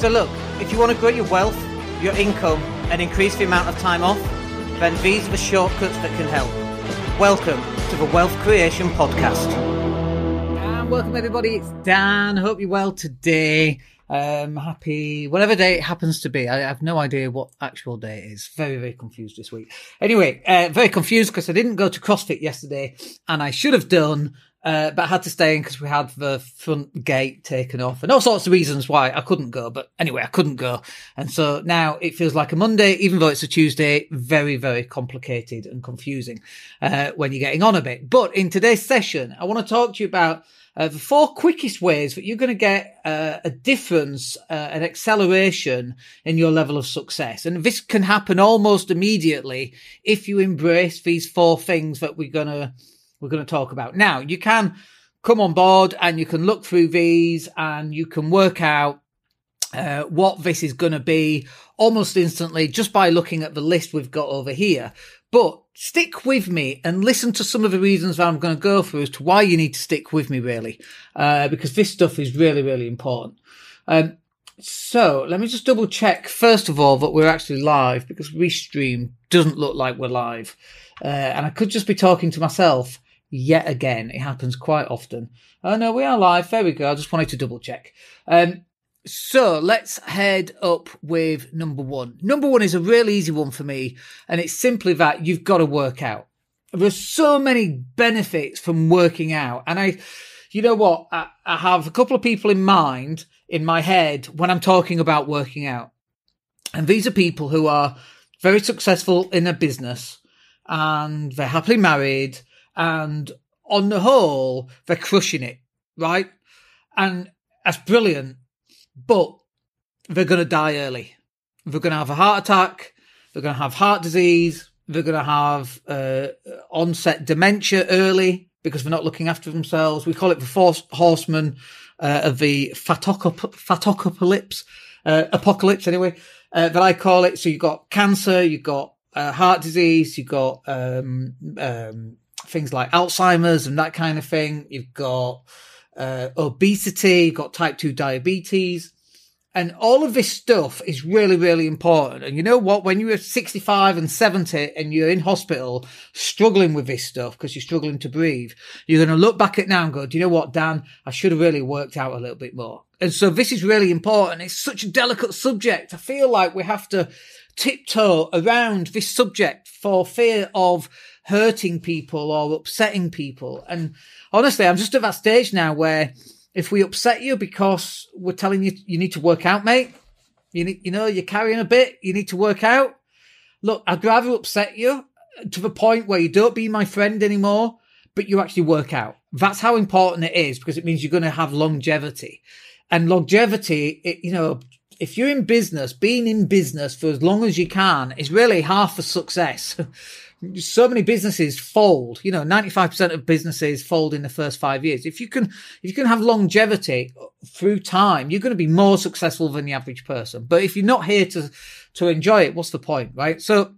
So, look, if you want to grow your wealth, your income, and increase the amount of time off, then these are the shortcuts that can help. Welcome to the Wealth Creation Podcast. And welcome, everybody. It's Dan. Hope you're well today. Um, happy whatever day it happens to be. I have no idea what actual day it is. Very, very confused this week. Anyway, uh, very confused because I didn't go to CrossFit yesterday and I should have done. Uh, but I had to stay in because we had the front gate taken off and all sorts of reasons why I couldn't go. But anyway, I couldn't go. And so now it feels like a Monday, even though it's a Tuesday, very, very complicated and confusing, uh, when you're getting on a bit. But in today's session, I want to talk to you about uh, the four quickest ways that you're going to get uh, a difference, uh, an acceleration in your level of success. And this can happen almost immediately if you embrace these four things that we're going to, we're going to talk about. Now, you can come on board and you can look through these and you can work out uh, what this is going to be almost instantly just by looking at the list we've got over here. But stick with me and listen to some of the reasons that I'm going to go through as to why you need to stick with me, really, uh, because this stuff is really, really important. Um, so let me just double check first of all that we're actually live because Restream doesn't look like we're live, uh, and I could just be talking to myself yet again. It happens quite often. Oh no, we are live. There we go. I just wanted to double check. Um, so let's head up with number one. Number one is a really easy one for me, and it's simply that you've got to work out. There's so many benefits from working out, and I, you know what, I, I have a couple of people in mind in my head when I'm talking about working out, and these are people who are very successful in a business, and they're happily married, and on the whole, they're crushing it, right? And that's brilliant but they're going to die early. They're going to have a heart attack. They're going to have heart disease. They're going to have uh, onset dementia early because they're not looking after themselves. We call it the four horsemen uh, of the fatocalypse, uh, apocalypse anyway, uh, that I call it. So you've got cancer, you've got uh, heart disease, you've got um, um, things like Alzheimer's and that kind of thing. You've got uh, obesity, you've got type 2 diabetes. And all of this stuff is really, really important. And you know what? When you're 65 and 70 and you're in hospital struggling with this stuff because you're struggling to breathe, you're going to look back at now and go, do you know what, Dan? I should have really worked out a little bit more. And so this is really important. It's such a delicate subject. I feel like we have to tiptoe around this subject for fear of hurting people or upsetting people. And honestly, I'm just at that stage now where if we upset you because we're telling you you need to work out, mate, you need, you know, you're carrying a bit, you need to work out. Look, I'd rather upset you to the point where you don't be my friend anymore, but you actually work out. That's how important it is because it means you're going to have longevity. And longevity, it, you know, if you're in business, being in business for as long as you can is really half the success. so many businesses fold. You know, 95% of businesses fold in the first five years. If you can, if you can have longevity through time, you're going to be more successful than the average person. But if you're not here to, to enjoy it, what's the point, right? So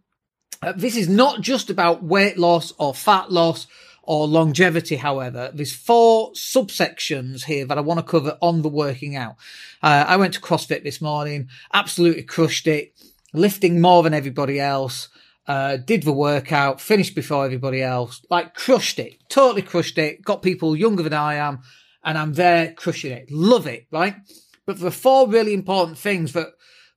uh, this is not just about weight loss or fat loss or longevity. However, there's four subsections here that I want to cover on the working out. Uh, I went to CrossFit this morning, absolutely crushed it, lifting more than everybody else uh, did the workout, finished before everybody else, like crushed it, totally crushed it, got people younger than I am, and I'm there crushing it. Love it, right? But there are four really important things that,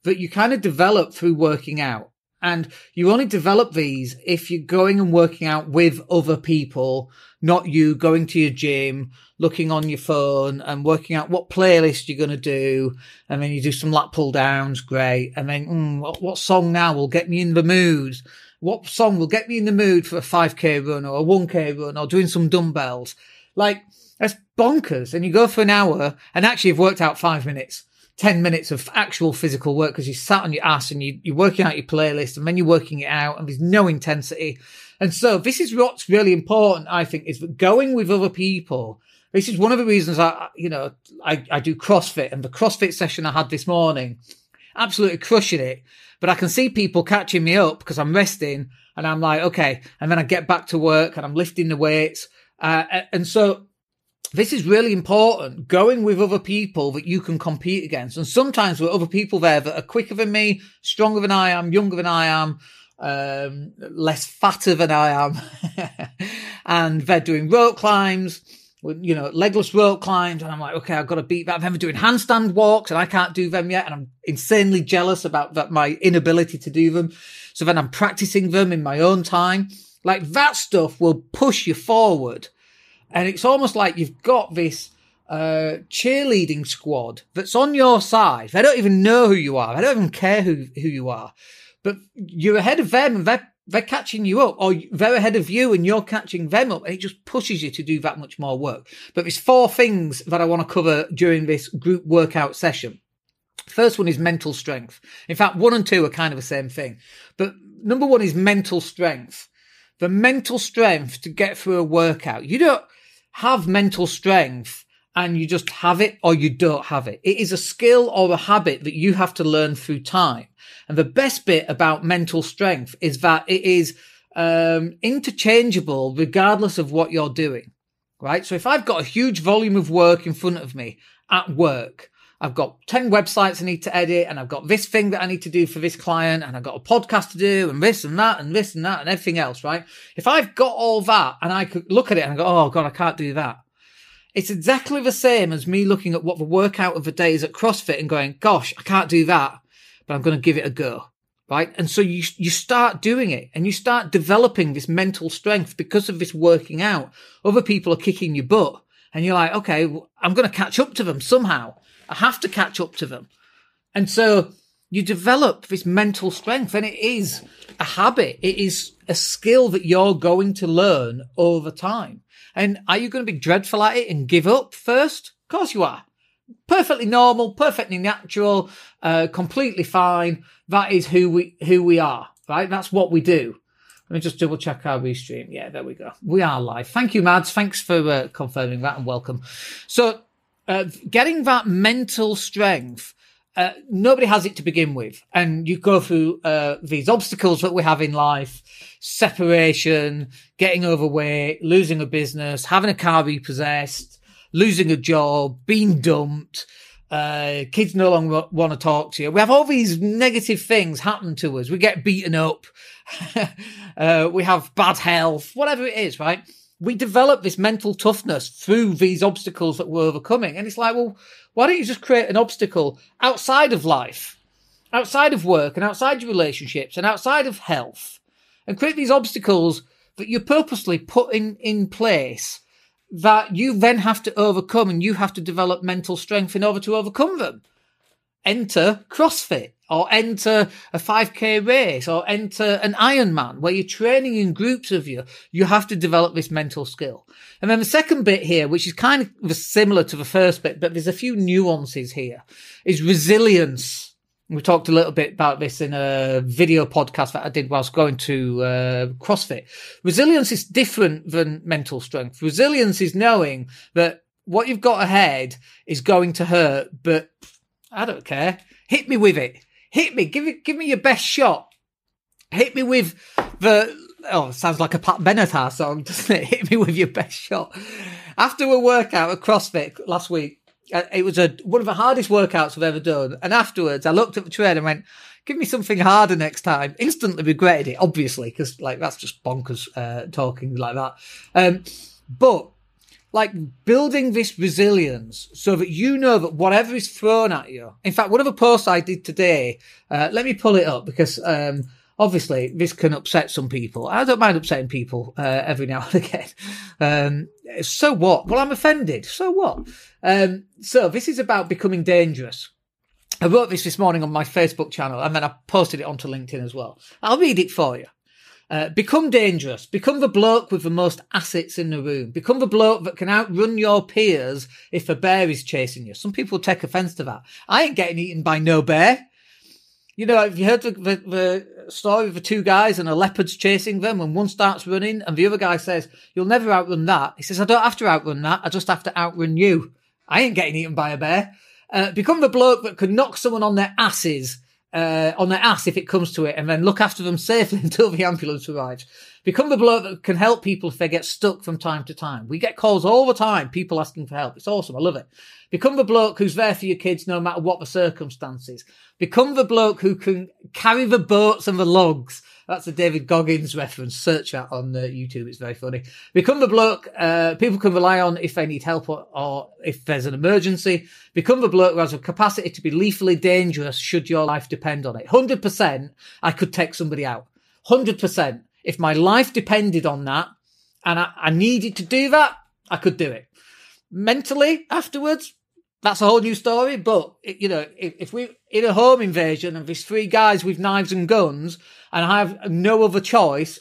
that you kind of develop through working out. And you only develop these if you're going and working out with other people, not you going to your gym, looking on your phone and working out what playlist you're going to do. And then you do some lat pull downs. Great. And then mm, what, what song now will get me in the mood? What song will get me in the mood for a 5k run or a 1k run or doing some dumbbells? Like that's bonkers. And you go for an hour and actually you've worked out five minutes. 10 minutes of actual physical work because you sat on your ass and you, you're working out your playlist and then you're working it out and there's no intensity. And so this is what's really important, I think, is that going with other people. This is one of the reasons I, you know, I, I do CrossFit and the CrossFit session I had this morning, absolutely crushing it. But I can see people catching me up because I'm resting and I'm like, okay. And then I get back to work and I'm lifting the weights. Uh, and so this is really important. Going with other people that you can compete against. And sometimes with other people there that are quicker than me, stronger than I am, younger than I am, um, less fatter than I am. and they're doing rope climbs, you know, legless rope climbs. And I'm like, okay, I've got to beat that. Them doing handstand walks and I can't do them yet. And I'm insanely jealous about that, my inability to do them. So then I'm practicing them in my own time. Like that stuff will push you forward and it's almost like you've got this uh, cheerleading squad that's on your side. They don't even know who you are. They don't even care who, who you are. But you're ahead of them and they're, they're catching you up, or they're ahead of you and you're catching them up. And it just pushes you to do that much more work. But there's four things that I want to cover during this group workout session. First one is mental strength. In fact, one and two are kind of the same thing. But number one is mental strength. The mental strength to get through a workout. You don't, have mental strength and you just have it or you don't have it. It is a skill or a habit that you have to learn through time. And the best bit about mental strength is that it is um, interchangeable regardless of what you're doing, right? So if I've got a huge volume of work in front of me at work, I've got 10 websites I need to edit and I've got this thing that I need to do for this client and I've got a podcast to do and this and that and this and that and everything else, right? If I've got all that and I could look at it and go, oh God, I can't do that. It's exactly the same as me looking at what the workout of the day is at CrossFit and going, gosh, I can't do that, but I'm going to give it a go. Right. And so you, you start doing it and you start developing this mental strength because of this working out. Other people are kicking your butt and you're like, okay, I'm going to catch up to them somehow. I have to catch up to them. And so you develop this mental strength and it is a habit. It is a skill that you're going to learn over time. And are you going to be dreadful at it and give up first? Of course you are. Perfectly normal, perfectly natural, uh, completely fine. That is who we, who we are, right? That's what we do. Let me just double check our restream. Yeah, there we go. We are live. Thank you, Mads. Thanks for uh, confirming that and welcome. So uh, getting that mental strength. Uh, nobody has it to begin with. And you go through, uh, these obstacles that we have in life, separation, getting overweight, losing a business, having a car repossessed, losing a job, being dumped, uh, kids no longer want to talk to you. We have all these negative things happen to us. We get beaten up. uh, we have bad health, whatever it is, right? We develop this mental toughness through these obstacles that we're overcoming. And it's like, well, why don't you just create an obstacle outside of life, outside of work and outside your relationships and outside of health and create these obstacles that you purposely put in, in place that you then have to overcome and you have to develop mental strength in order to overcome them. Enter CrossFit or enter a 5k race or enter an Ironman where you're training in groups of you, you have to develop this mental skill. And then the second bit here, which is kind of similar to the first bit, but there's a few nuances here, is resilience. We talked a little bit about this in a video podcast that I did whilst going to uh, CrossFit. Resilience is different than mental strength. Resilience is knowing that what you've got ahead is going to hurt, but I don't care. Hit me with it hit me, give it, give me your best shot. Hit me with the oh, sounds like a Pat Benatar song, doesn't it? Hit me with your best shot. After a workout at CrossFit last week, uh, it was a one of the hardest workouts I've ever done. And afterwards, I looked at the trainer and went, "Give me something harder next time." Instantly regretted it, obviously, because like that's just bonkers uh, talking like that. Um, but like building this resilience so that you know that whatever is thrown at you. In fact, one of the posts I did today, uh, let me pull it up because, um, obviously this can upset some people. I don't mind upsetting people, uh, every now and again. Um, so what? Well, I'm offended. So what? Um, so this is about becoming dangerous. I wrote this this morning on my Facebook channel and then I posted it onto LinkedIn as well. I'll read it for you. Uh, become dangerous. Become the bloke with the most assets in the room. Become the bloke that can outrun your peers if a bear is chasing you. Some people take offense to that. I ain't getting eaten by no bear. You know, have you heard the, the, the, story of the two guys and a leopard's chasing them and one starts running and the other guy says, you'll never outrun that. He says, I don't have to outrun that. I just have to outrun you. I ain't getting eaten by a bear. Uh, become the bloke that can knock someone on their asses uh, on their ass if it comes to it, and then look after them safely until the ambulance arrives. Become the bloke that can help people if they get stuck from time to time. We get calls all the time, people asking for help. It's awesome. I love it. Become the bloke who's there for your kids no matter what the circumstances. Become the bloke who can carry the boats and the logs. That's a David Goggins reference. Search that on uh, YouTube. It's very funny. Become the bloke uh, people can rely on if they need help or, or if there's an emergency. Become the bloke who has a capacity to be lethally dangerous should your life depend on it. 100% I could take somebody out. 100%. If my life depended on that and I, I needed to do that, I could do it. Mentally afterwards, that's a whole new story. But you know, if, if we in a home invasion and there's three guys with knives and guns, and I have no other choice,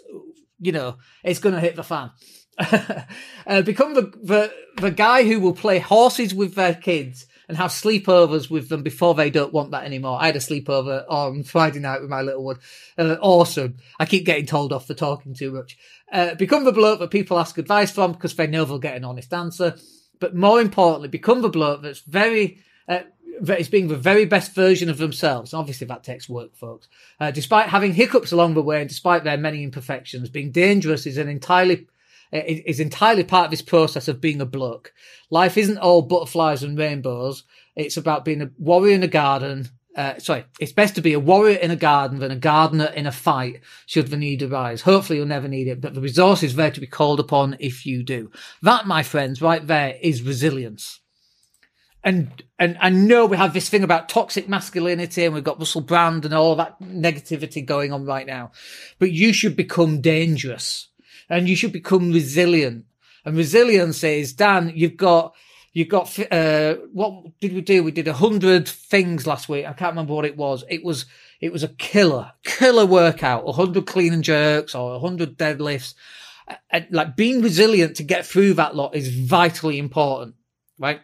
you know, it's going to hit the fan. uh, become the, the the guy who will play horses with their kids and have sleepovers with them before they don't want that anymore. I had a sleepover on Friday night with my little one. Uh, awesome. I keep getting told off for talking too much. Uh, become the bloke that people ask advice from because they know they'll get an honest answer but more importantly, become the bloke that's very, uh, that is being the very best version of themselves. Obviously, that takes work, folks. Uh, despite having hiccups along the way and despite their many imperfections, being dangerous is an entirely uh, is entirely part of this process of being a bloke. Life isn't all butterflies and rainbows. It's about being a warrior in a garden, uh, sorry, it's best to be a warrior in a garden than a gardener in a fight should the need arise. Hopefully you'll never need it, but the resource is there to be called upon if you do. That, my friends, right there is resilience. And, and I know we have this thing about toxic masculinity and we've got Russell Brand and all that negativity going on right now, but you should become dangerous and you should become resilient. And resilience is, Dan, you've got, you got uh, what did we do? We did a hundred things last week. I can't remember what it was. It was it was a killer, killer workout. A hundred clean and jerks or a hundred deadlifts. And like being resilient to get through that lot is vitally important, right?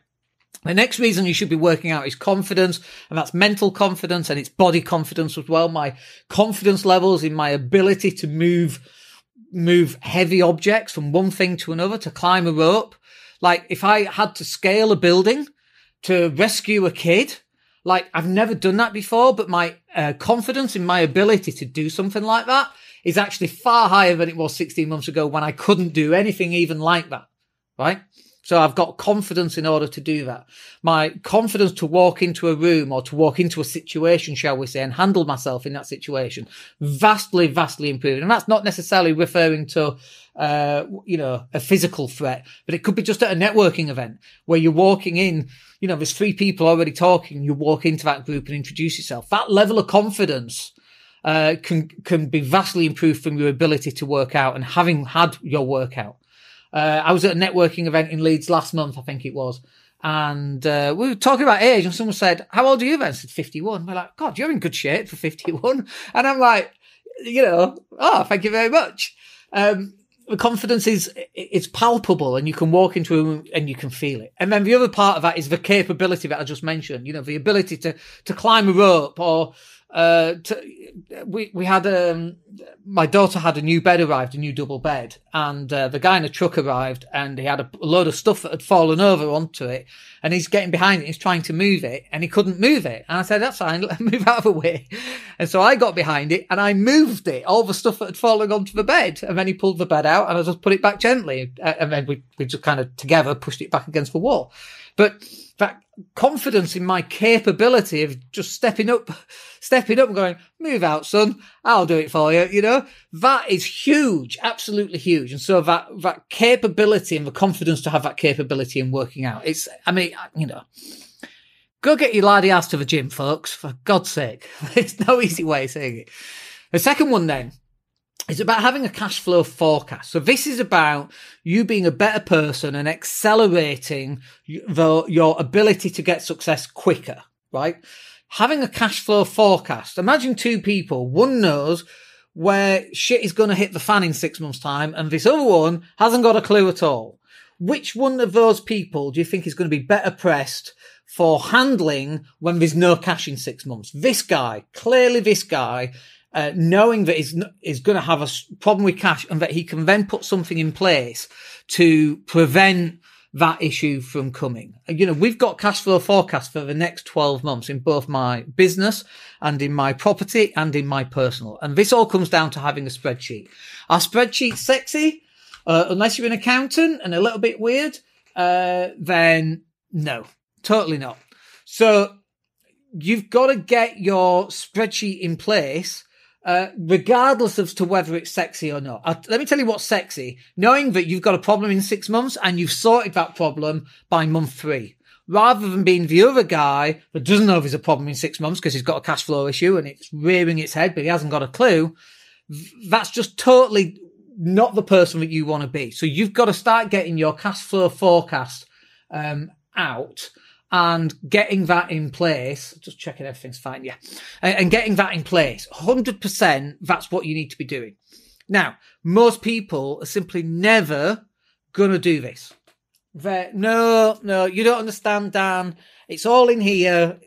The next reason you should be working out is confidence, and that's mental confidence and it's body confidence as well. My confidence levels in my ability to move, move heavy objects from one thing to another, to climb a rope, like if I had to scale a building to rescue a kid, like I've never done that before, but my uh, confidence in my ability to do something like that is actually far higher than it was 16 months ago when I couldn't do anything even like that. Right. So I've got confidence in order to do that. My confidence to walk into a room or to walk into a situation, shall we say, and handle myself in that situation, vastly, vastly improved. And that's not necessarily referring to, uh, you know, a physical threat, but it could be just at a networking event where you're walking in, you know, there's three people already talking. You walk into that group and introduce yourself. That level of confidence uh, can can be vastly improved from your ability to work out and having had your workout. Uh, I was at a networking event in Leeds last month, I think it was. And uh, we were talking about age, and someone said, How old are you then? I said, 51. We're like, God, you're in good shape for 51. And I'm like, You know, oh, thank you very much. Um, the confidence is it's palpable and you can walk into a room and you can feel it. And then the other part of that is the capability that I just mentioned, you know, the ability to, to climb a rope or uh, we we had um, my daughter had a new bed arrived, a new double bed, and uh, the guy in the truck arrived, and he had a load of stuff that had fallen over onto it, and he's getting behind it, he's trying to move it, and he couldn't move it, and I said, "That's fine, move out of the way," and so I got behind it and I moved it, all the stuff that had fallen onto the bed, and then he pulled the bed out, and I just put it back gently, and then we we just kind of together pushed it back against the wall, but that confidence in my capability of just stepping up, stepping up and going, move out, son. I'll do it for you. You know, that is huge, absolutely huge. And so that, that capability and the confidence to have that capability in working out. It's, I mean, you know, go get your laddie ass to the gym, folks, for God's sake. There's no easy way of saying it. The second one then it's about having a cash flow forecast. So this is about you being a better person and accelerating the, your ability to get success quicker, right? Having a cash flow forecast. Imagine two people. One knows where shit is going to hit the fan in six months time and this other one hasn't got a clue at all. Which one of those people do you think is going to be better pressed for handling when there's no cash in six months? This guy, clearly this guy uh, knowing that he's, he's going to have a problem with cash and that he can then put something in place to prevent that issue from coming. You know, we've got cash flow forecast for the next 12 months in both my business and in my property and in my personal. And this all comes down to having a spreadsheet. Our spreadsheet's sexy, uh, unless you're an accountant and a little bit weird, uh, then no, totally not. So you've got to get your spreadsheet in place uh, regardless as to whether it's sexy or not. let me tell you what's sexy. Knowing that you've got a problem in six months and you've sorted that problem by month three. Rather than being the other guy that doesn't know if there's a problem in six months because he's got a cash flow issue and it's rearing its head, but he hasn't got a clue. That's just totally not the person that you want to be. So you've got to start getting your cash flow forecast um, out and getting that in place, just checking everything's fine, yeah, and getting that in place, 100%, that's what you need to be doing. Now, most people are simply never going to do this. They're, no, no, you don't understand, Dan. It's all in here.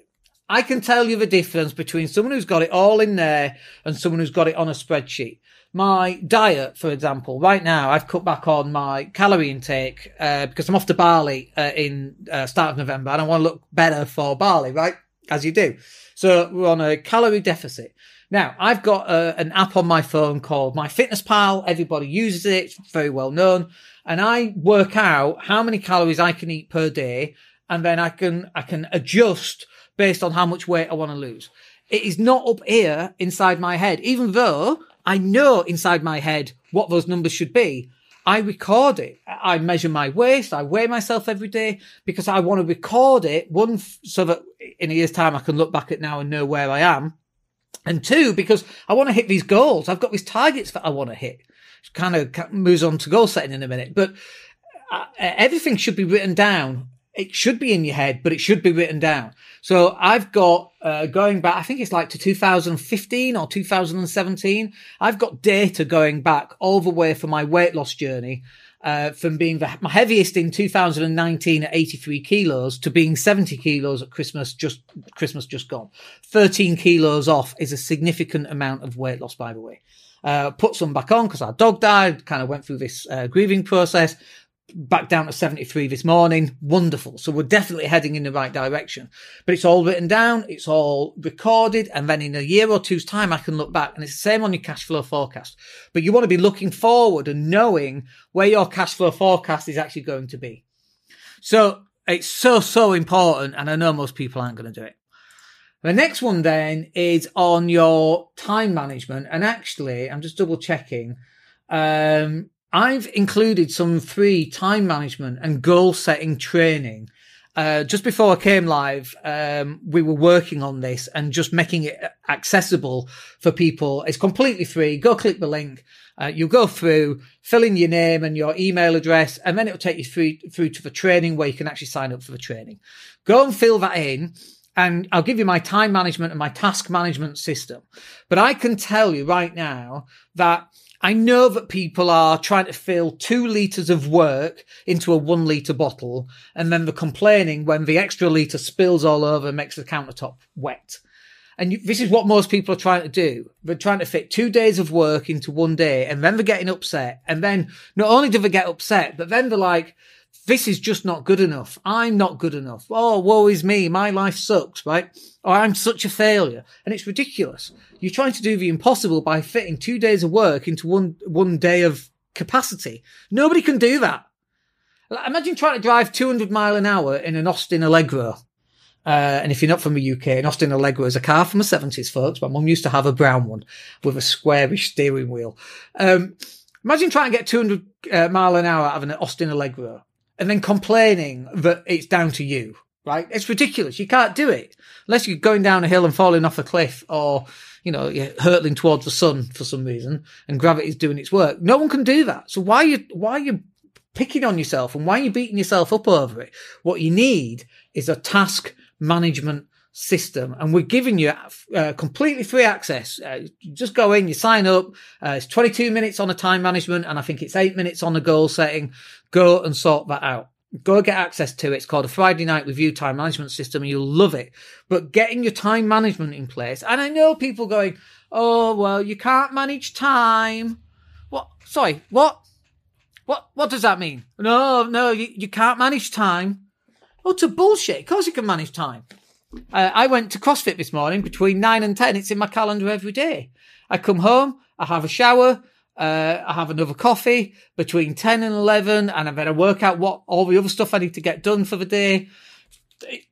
I can tell you the difference between someone who's got it all in there and someone who's got it on a spreadsheet my diet, for example, right now I've cut back on my calorie intake uh, because I'm off to Bali uh, in uh, start of November and I want to look better for Bali, right? As you do. So we're on a calorie deficit. Now I've got uh, an app on my phone called MyFitnessPal. Everybody uses it. It's very well known. And I work out how many calories I can eat per day. And then I can, I can adjust based on how much weight I want to lose. It is not up here inside my head, even though I know inside my head what those numbers should be. I record it. I measure my waist. I weigh myself every day because I want to record it. One, so that in a year's time I can look back at now and know where I am. And two, because I want to hit these goals. I've got these targets that I want to hit. It kind of moves on to goal setting in a minute, but uh, everything should be written down it should be in your head, but it should be written down. So I've got, uh, going back, I think it's like to 2015 or 2017. I've got data going back all the way for my weight loss journey. Uh, from being the, my heaviest in 2019 at 83 kilos to being 70 kilos at Christmas, just Christmas just gone. 13 kilos off is a significant amount of weight loss, by the way. Uh, put some back on because our dog died, kind of went through this uh, grieving process back down to 73 this morning. Wonderful. So we're definitely heading in the right direction. But it's all written down, it's all recorded, and then in a year or two's time, I can look back. And it's the same on your cash flow forecast. But you want to be looking forward and knowing where your cash flow forecast is actually going to be. So it's so, so important. And I know most people aren't going to do it. The next one then is on your time management. And actually, I'm just double checking. Um, I've included some free time management and goal setting training. Uh, just before I came live, um, we were working on this and just making it accessible for people. It's completely free. Go click the link. Uh, you go through, fill in your name and your email address, and then it'll take you through, through to the training where you can actually sign up for the training. Go and fill that in and I'll give you my time management and my task management system. But I can tell you right now that I know that people are trying to fill two litres of work into a one litre bottle and then they're complaining when the extra litre spills all over and makes the countertop wet. And this is what most people are trying to do. They're trying to fit two days of work into one day and then they're getting upset. And then not only do they get upset, but then they're like, this is just not good enough. I'm not good enough. Oh, woe is me. My life sucks, right? Or I'm such a failure. And it's ridiculous. You're trying to do the impossible by fitting two days of work into one, one day of capacity. Nobody can do that. Imagine trying to drive 200 mile an hour in an Austin Allegro. Uh, and if you're not from the UK, an Austin Allegro is a car from the 70s, folks. My mum used to have a brown one with a squarish steering wheel. Um, imagine trying to get 200 uh, mile an hour out of an Austin Allegro and then complaining that it's down to you, right? It's ridiculous. You can't do it unless you're going down a hill and falling off a cliff or, you know, you're hurtling towards the sun for some reason and gravity's doing its work. No one can do that. So why are you, why are you picking on yourself and why are you beating yourself up over it? What you need is a task management system and we're giving you uh, completely free access. Uh, just go in, you sign up. Uh, it's 22 minutes on a time management and I think it's eight minutes on the goal setting. Go and sort that out. Go get access to it. It's called a Friday night review time management system and you'll love it. But getting your time management in place. And I know people going, Oh, well, you can't manage time. What? Sorry, what? What what does that mean? No, no, you, you can't manage time. Oh, a bullshit. Of course you can manage time. Uh, I went to CrossFit this morning between nine and ten. It's in my calendar every day. I come home, I have a shower, uh, I have another coffee between ten and eleven, and I better work out what all the other stuff I need to get done for the day.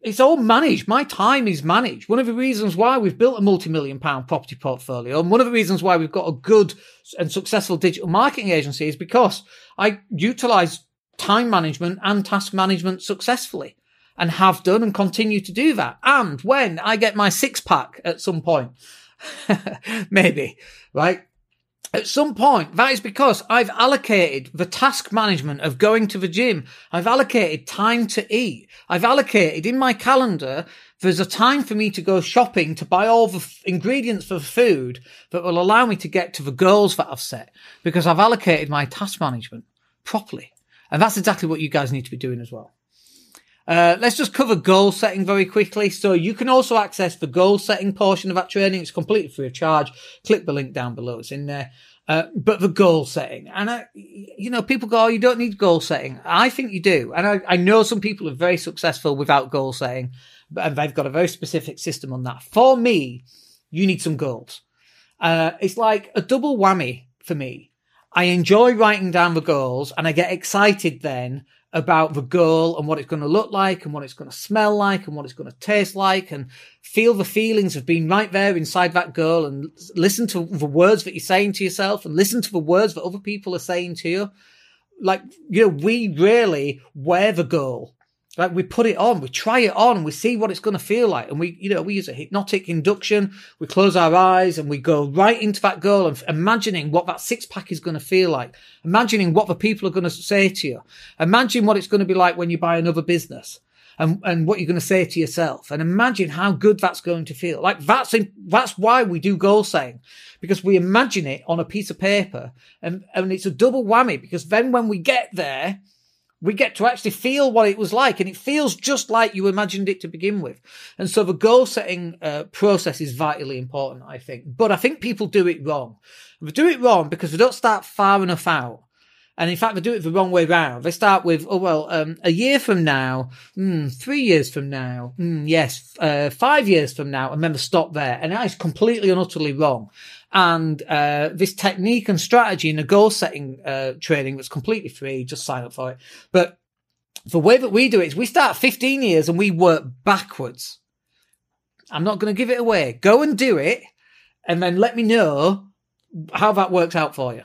It's all managed. My time is managed. One of the reasons why we've built a multi-million pound property portfolio, and one of the reasons why we've got a good and successful digital marketing agency is because I utilize time management and task management successfully and have done and continue to do that. And when I get my six pack at some point, maybe, right? At some point, that is because I've allocated the task management of going to the gym. I've allocated time to eat. I've allocated in my calendar, there's a time for me to go shopping to buy all the f- ingredients for food that will allow me to get to the goals that I've set because I've allocated my task management properly. And that's exactly what you guys need to be doing as well. Uh, let's just cover goal setting very quickly. So you can also access the goal setting portion of that training. It's completely free of charge. Click the link down below. It's in there. Uh, but the goal setting, and I, you know, people go, oh, you don't need goal setting. I think you do. And I, I know some people are very successful without goal setting, and they've got a very specific system on that. For me, you need some goals. Uh, it's like a double whammy for me. I enjoy writing down the goals and I get excited then about the goal and what it's going to look like and what it's going to smell like and what it's going to taste like and feel the feelings of being right there inside that goal and listen to the words that you're saying to yourself and listen to the words that other people are saying to you. Like, you know, we really wear the goal like we put it on, we try it on, we see what it's going to feel like. And we, you know, we use a hypnotic induction. We close our eyes and we go right into that goal and imagining what that six pack is going to feel like. Imagining what the people are going to say to you. Imagine what it's going to be like when you buy another business and, and what you're going to say to yourself and imagine how good that's going to feel. Like that's, in, that's why we do goal setting because we imagine it on a piece of paper and, and it's a double whammy because then when we get there, we get to actually feel what it was like and it feels just like you imagined it to begin with and so the goal setting uh, process is vitally important i think but i think people do it wrong they do it wrong because they don't start far enough out and in fact, they do it the wrong way round. They start with, oh, well, um, a year from now, mm, three years from now, mm, yes, uh, five years from now, and then they stop there. And that is completely and utterly wrong. And uh, this technique and strategy in a goal setting uh, training that's completely free, just sign up for it. But the way that we do it is we start 15 years and we work backwards. I'm not going to give it away. Go and do it and then let me know how that works out for you.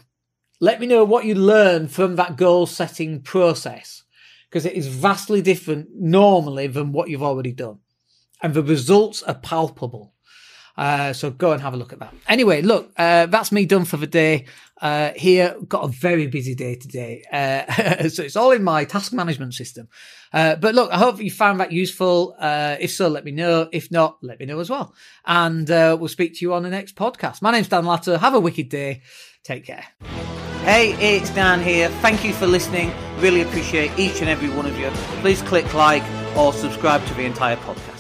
Let me know what you learn from that goal setting process because it is vastly different normally than what you've already done. And the results are palpable. Uh, so go and have a look at that. Anyway, look, uh, that's me done for the day. Uh, here, got a very busy day today. Uh, so it's all in my task management system. Uh, but look, I hope you found that useful. Uh, if so, let me know. If not, let me know as well. And we'll speak to you on the next podcast. My name's Dan Latto. Have a wicked day. Take care. Hey, it's Dan here. Thank you for listening. Really appreciate each and every one of you. Please click like or subscribe to the entire podcast.